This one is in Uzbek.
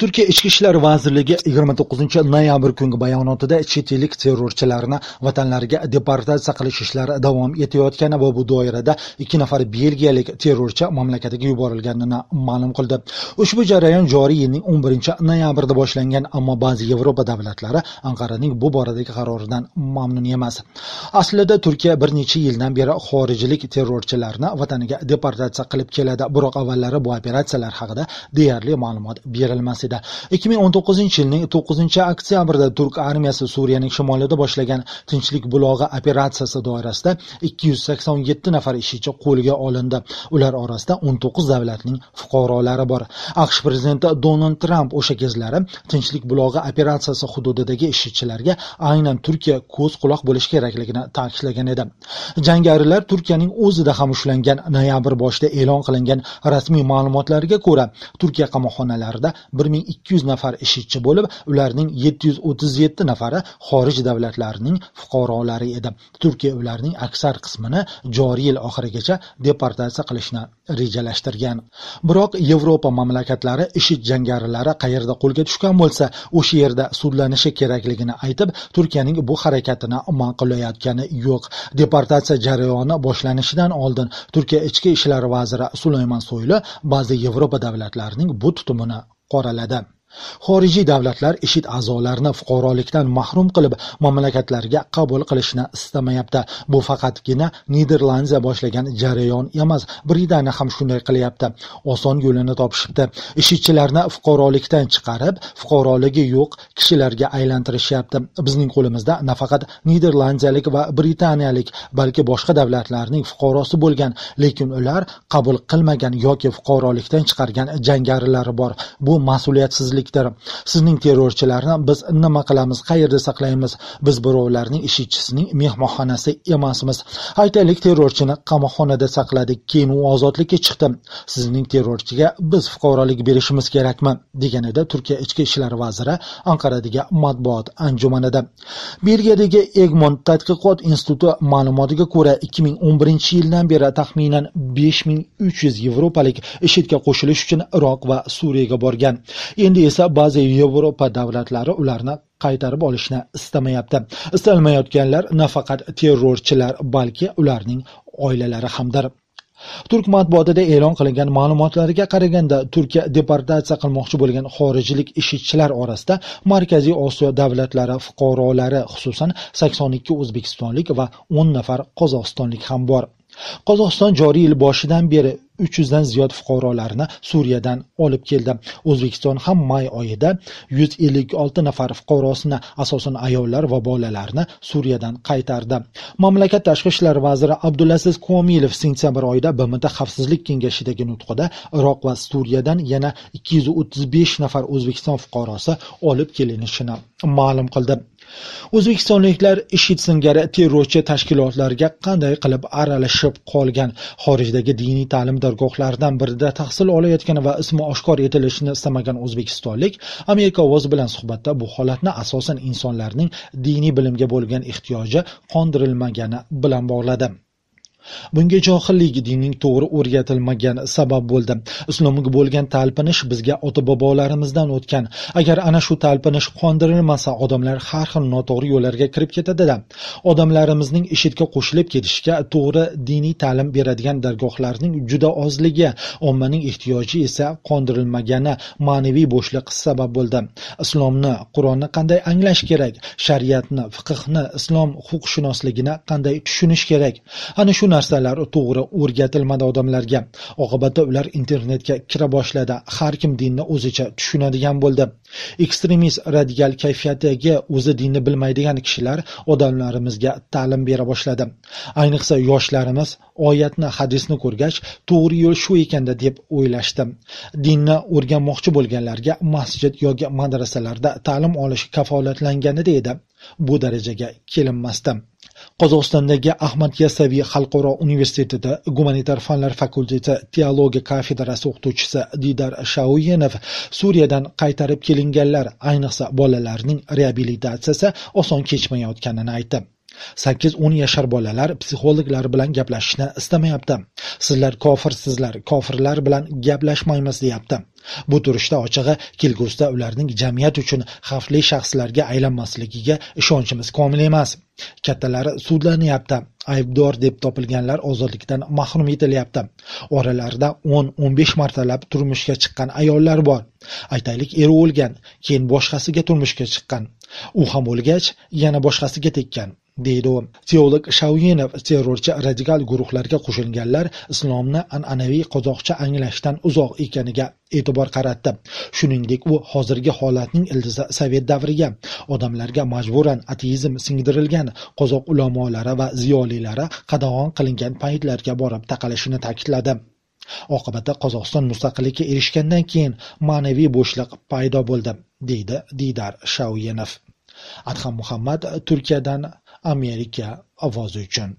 turkiya ichki ishlar vazirligi 29 noyabr kungi bayonotida chet ellik terrorchilarni vatanlariga deportatsiya qilish ishlari davom etayotgani va bu doirada ikki nafar belgiyalik terrorchi mamlakatiga yuborilganini ma'lum qildi. Ushbu jarayon joriy yilning 11 noyabrida boshlangan ammo ba'zi yevropa davlatlari anqaraning bu boradagi qaroridan mamnun emas. Aslida turkiya bir necha yildan beri xorijlik terrorchilarni vataniga deportatsiya qilib keladi biroq avvallari bu operatsiyalar haqida deyarli ma'lumot berilmas edi. 2019 yilning 9 oktyabrda turk armiyasi suriyaning shimolida boshlagan tinchlik bulog'i operatsiyasi doirasida 287 nafar ishchi qo'lga olindi. Ular orasida 19 davlatning fuqarolari bor. Aqsh prezidenti donald tramp o'sha kezlari tinchlik bulog'i operatsiyasi hududidagi ishchilarga aynan turkiya ko'z quloq bo'lishi kerakligini ta'kidlagan edi. Jangarilar turkiyaning o'zida ham ushlangan noyabr boshida e'lon qilingan rasmiy ma'lumotlarga ko'ra turkiya qamoqxonalarida 1200 nafar ishchi bo'lib ularning 737 nafari xorij davlatlarining fuqarolari edi. Turkiya ularning aksar qismini joriy yil oxirigacha deportatsiya qilishni rejalashtirgan. Biroq yevropa mamlakatlari ishid jangarilari qayerda qo'lga tushgan bo'lsa o'sha yerda sudlanishi kerakligini aytib turkiyaning bu harakatini ma'qullayotgani yo'q. Deportatsiya jarayoni boshlanishidan oldin turkiya ichki ishlar vaziri sulaymon so'yli ba'zi yevropa davlatlarining bu tutumini qoraladi. Xorijiy davlatlar ishid a'zolarini fuqarolikdan mahrum qilib mamlakatlariga qabul qilishni istamayapti. Bu faqatgina niderlandiya boshlagan jarayon emas britaniya ham shunday qilyapti. Oson yo'lini topishibdi. IShIDchilarni fuqarolikdan chiqarib fuqaroligi yo'q kishilarga aylantirishyapti. Bizning qo'limizda nafaqat niderlandiyalik va britaniyalik balki boshqa davlatlarning fuqarosi bo'lgan lekin ular qabul qilmagan yoki fuqarolikdan chiqargan jangarilari bor. Bu mas'uliyatsizlik terrorchilikdir sizning terrorchilarni biz nima qilamiz qayerda saqlaymiz? Biz birovlarning ishchisining mehmonxonasi emasmiz. Aytaylik terrorchini qamoqxonada saqladik keyin u ozodlikka chiqdi. Sizning terrorchiga biz fuqarolik berishimiz kerakmi? Deganida turkiya ichki ishlar vaziri anqaradagi matbuot anjumanida. Belgiyadagi egmont tadqiqot instituti ma'lumotiga ko'ra 2011 yildan beri taxminan 5300 yevropalik ishidga qo'shilish uchun iroq va suriyaga borgan. Endi esa ba'zi yevropa davlatlari ularni qaytarib olishni istamayapti. Istalmayotganlar nafaqat terrorchilar balki ularning oilalari hamdir. Turk matbuotida e'lon qilingan ma'lumotlarga qaraganda turkiya deportatsiya qilmoqchi bo'lgan xorijlik ishchilar orasida markaziy osiyo davlatlari fuqarolari xususan 82 o'zbekistonlik va 10 nafar qozog'istonlik ham bor. Qozog'iston joriy yil boshidan beri 300 dan ziyod fuqarolarni Suriyadan olib keldi. O'zbekiston ham may oyida 156 nafar fuqarosini, asosan ayollar va bolalarni Suriyadan qaytardi. Mamlakat tashqi ishlar vaziri Abdulaziz Komilov sentyabr oyida BMT Xavfsizlik kengashidagi nutqida Iroq va Suriyadan yana 235 nafar O'zbekiston fuqarosi olib kelinishini ma'lum qildi. o'zbekistonliklar ishid singari terrorchi tashkilotlarga qanday qilib aralashib qolgan xorijdagi diniy ta'limda dargohlaridan birida tahsil olayotgan va ismi oshkor etilishini istamagan o'zbekistonlik amerika ovozi bilan suhbatda bu holatni asosan insonlarning diniy bilimga bo'lgan ehtiyoji qondirilmagani bilan bog'ladi. Bunga johillik dinning to'g'ri o'rgatilmagani sabab bo'ldi. Islomga bo'lgan talpinish bizga ota bobolarimizdan o'tgan. Agar ana shu talpinish qondirilmasa odamlar har xil noto'g'ri yo'llarga kirib ketadida. Odamlarimizning ishitga qo'shilib ketishiga to'g'ri diniy ta'lim beradigan dargohlarning juda ozligi ommaning ehtiyoji esa qondirilmagani ma'naviy bo'shliq sabab bo'ldi. Islomni qur'onni qanday anglash kerak? Shariatni fiqhni islom huquqshunosligini qanday tushunish kerak? Ana shu narsalar to'g'ri o'rgatilmadi odamlarga. Oqibatda ular internetga kira boshladi. Har kim dinni o'zicha tushunadigan bo'ldi. Ekstremist radikal kayfiyatdagi o'zi dinni bilmaydigan kishilar odamlarimizga ta'lim bera boshladi. Ayniqsa yoshlarimiz oyatni hadisni ko'rgach to'g'ri yo'l shu ekanda deb o'ylashdi. Dinni o'rganmoqchi bo'lganlarga masjid yoki madrasalarda ta'lim olish kafolatlanganida edi. Bu darajaga kelinmasdi qozog'istondagi ahmad yassaviy xalqaro universitetida gumanitar fanlar fakulteti teologiya kafedrasi o'qituvchisi didar shauyenov suriyadan qaytarib kelinganlar ayniqsa bolalarning reabilitatsiyasi oson kechmayotganini aytdi. Sakkiz o'n yashar bolalar psixologlar bilan gaplashishni istamayapti. Sizlar kofirsizlar kofirlar bilan gaplashmaymiz deyapti. Bu turishda ochig'i kelgusida ularning jamiyat uchun xavfli shaxslarga aylanmasligiga ishonchimiz komil emas. Kattalari sudlanyapti. Aybdor deb topilganlar ozodlikdan mahrum etilyapti. Oralarida o'n o'n besh martalab turmushga chiqqan ayollar bor. Aytaylik eri o'lgan keyin boshqasiga turmushga chiqqan. U ham o'lgach yana boshqasiga tekkan. Deydi u. Teolog Shauyinov terrorchi radikal guruhlarga qo'shilganlar islomni an'anaviy qozoqcha anglashdan uzoq ekaniga e'tibor qaratdi. Shuningdek u hozirgi holatning ildizi sovet davriga odamlarga majburan ateizm singdirilgan qozoq ulamolari va ziyolilari qadag'on qilingan paytlarga borib taqalishini ta'kidladi. Oqibatda qozog'iston mustaqillikka erishgandan keyin ma'naviy bo'shliq paydo bo'ldi deydi diydar shauyinov adham muhammad turkiyadan amerika ovozi uchun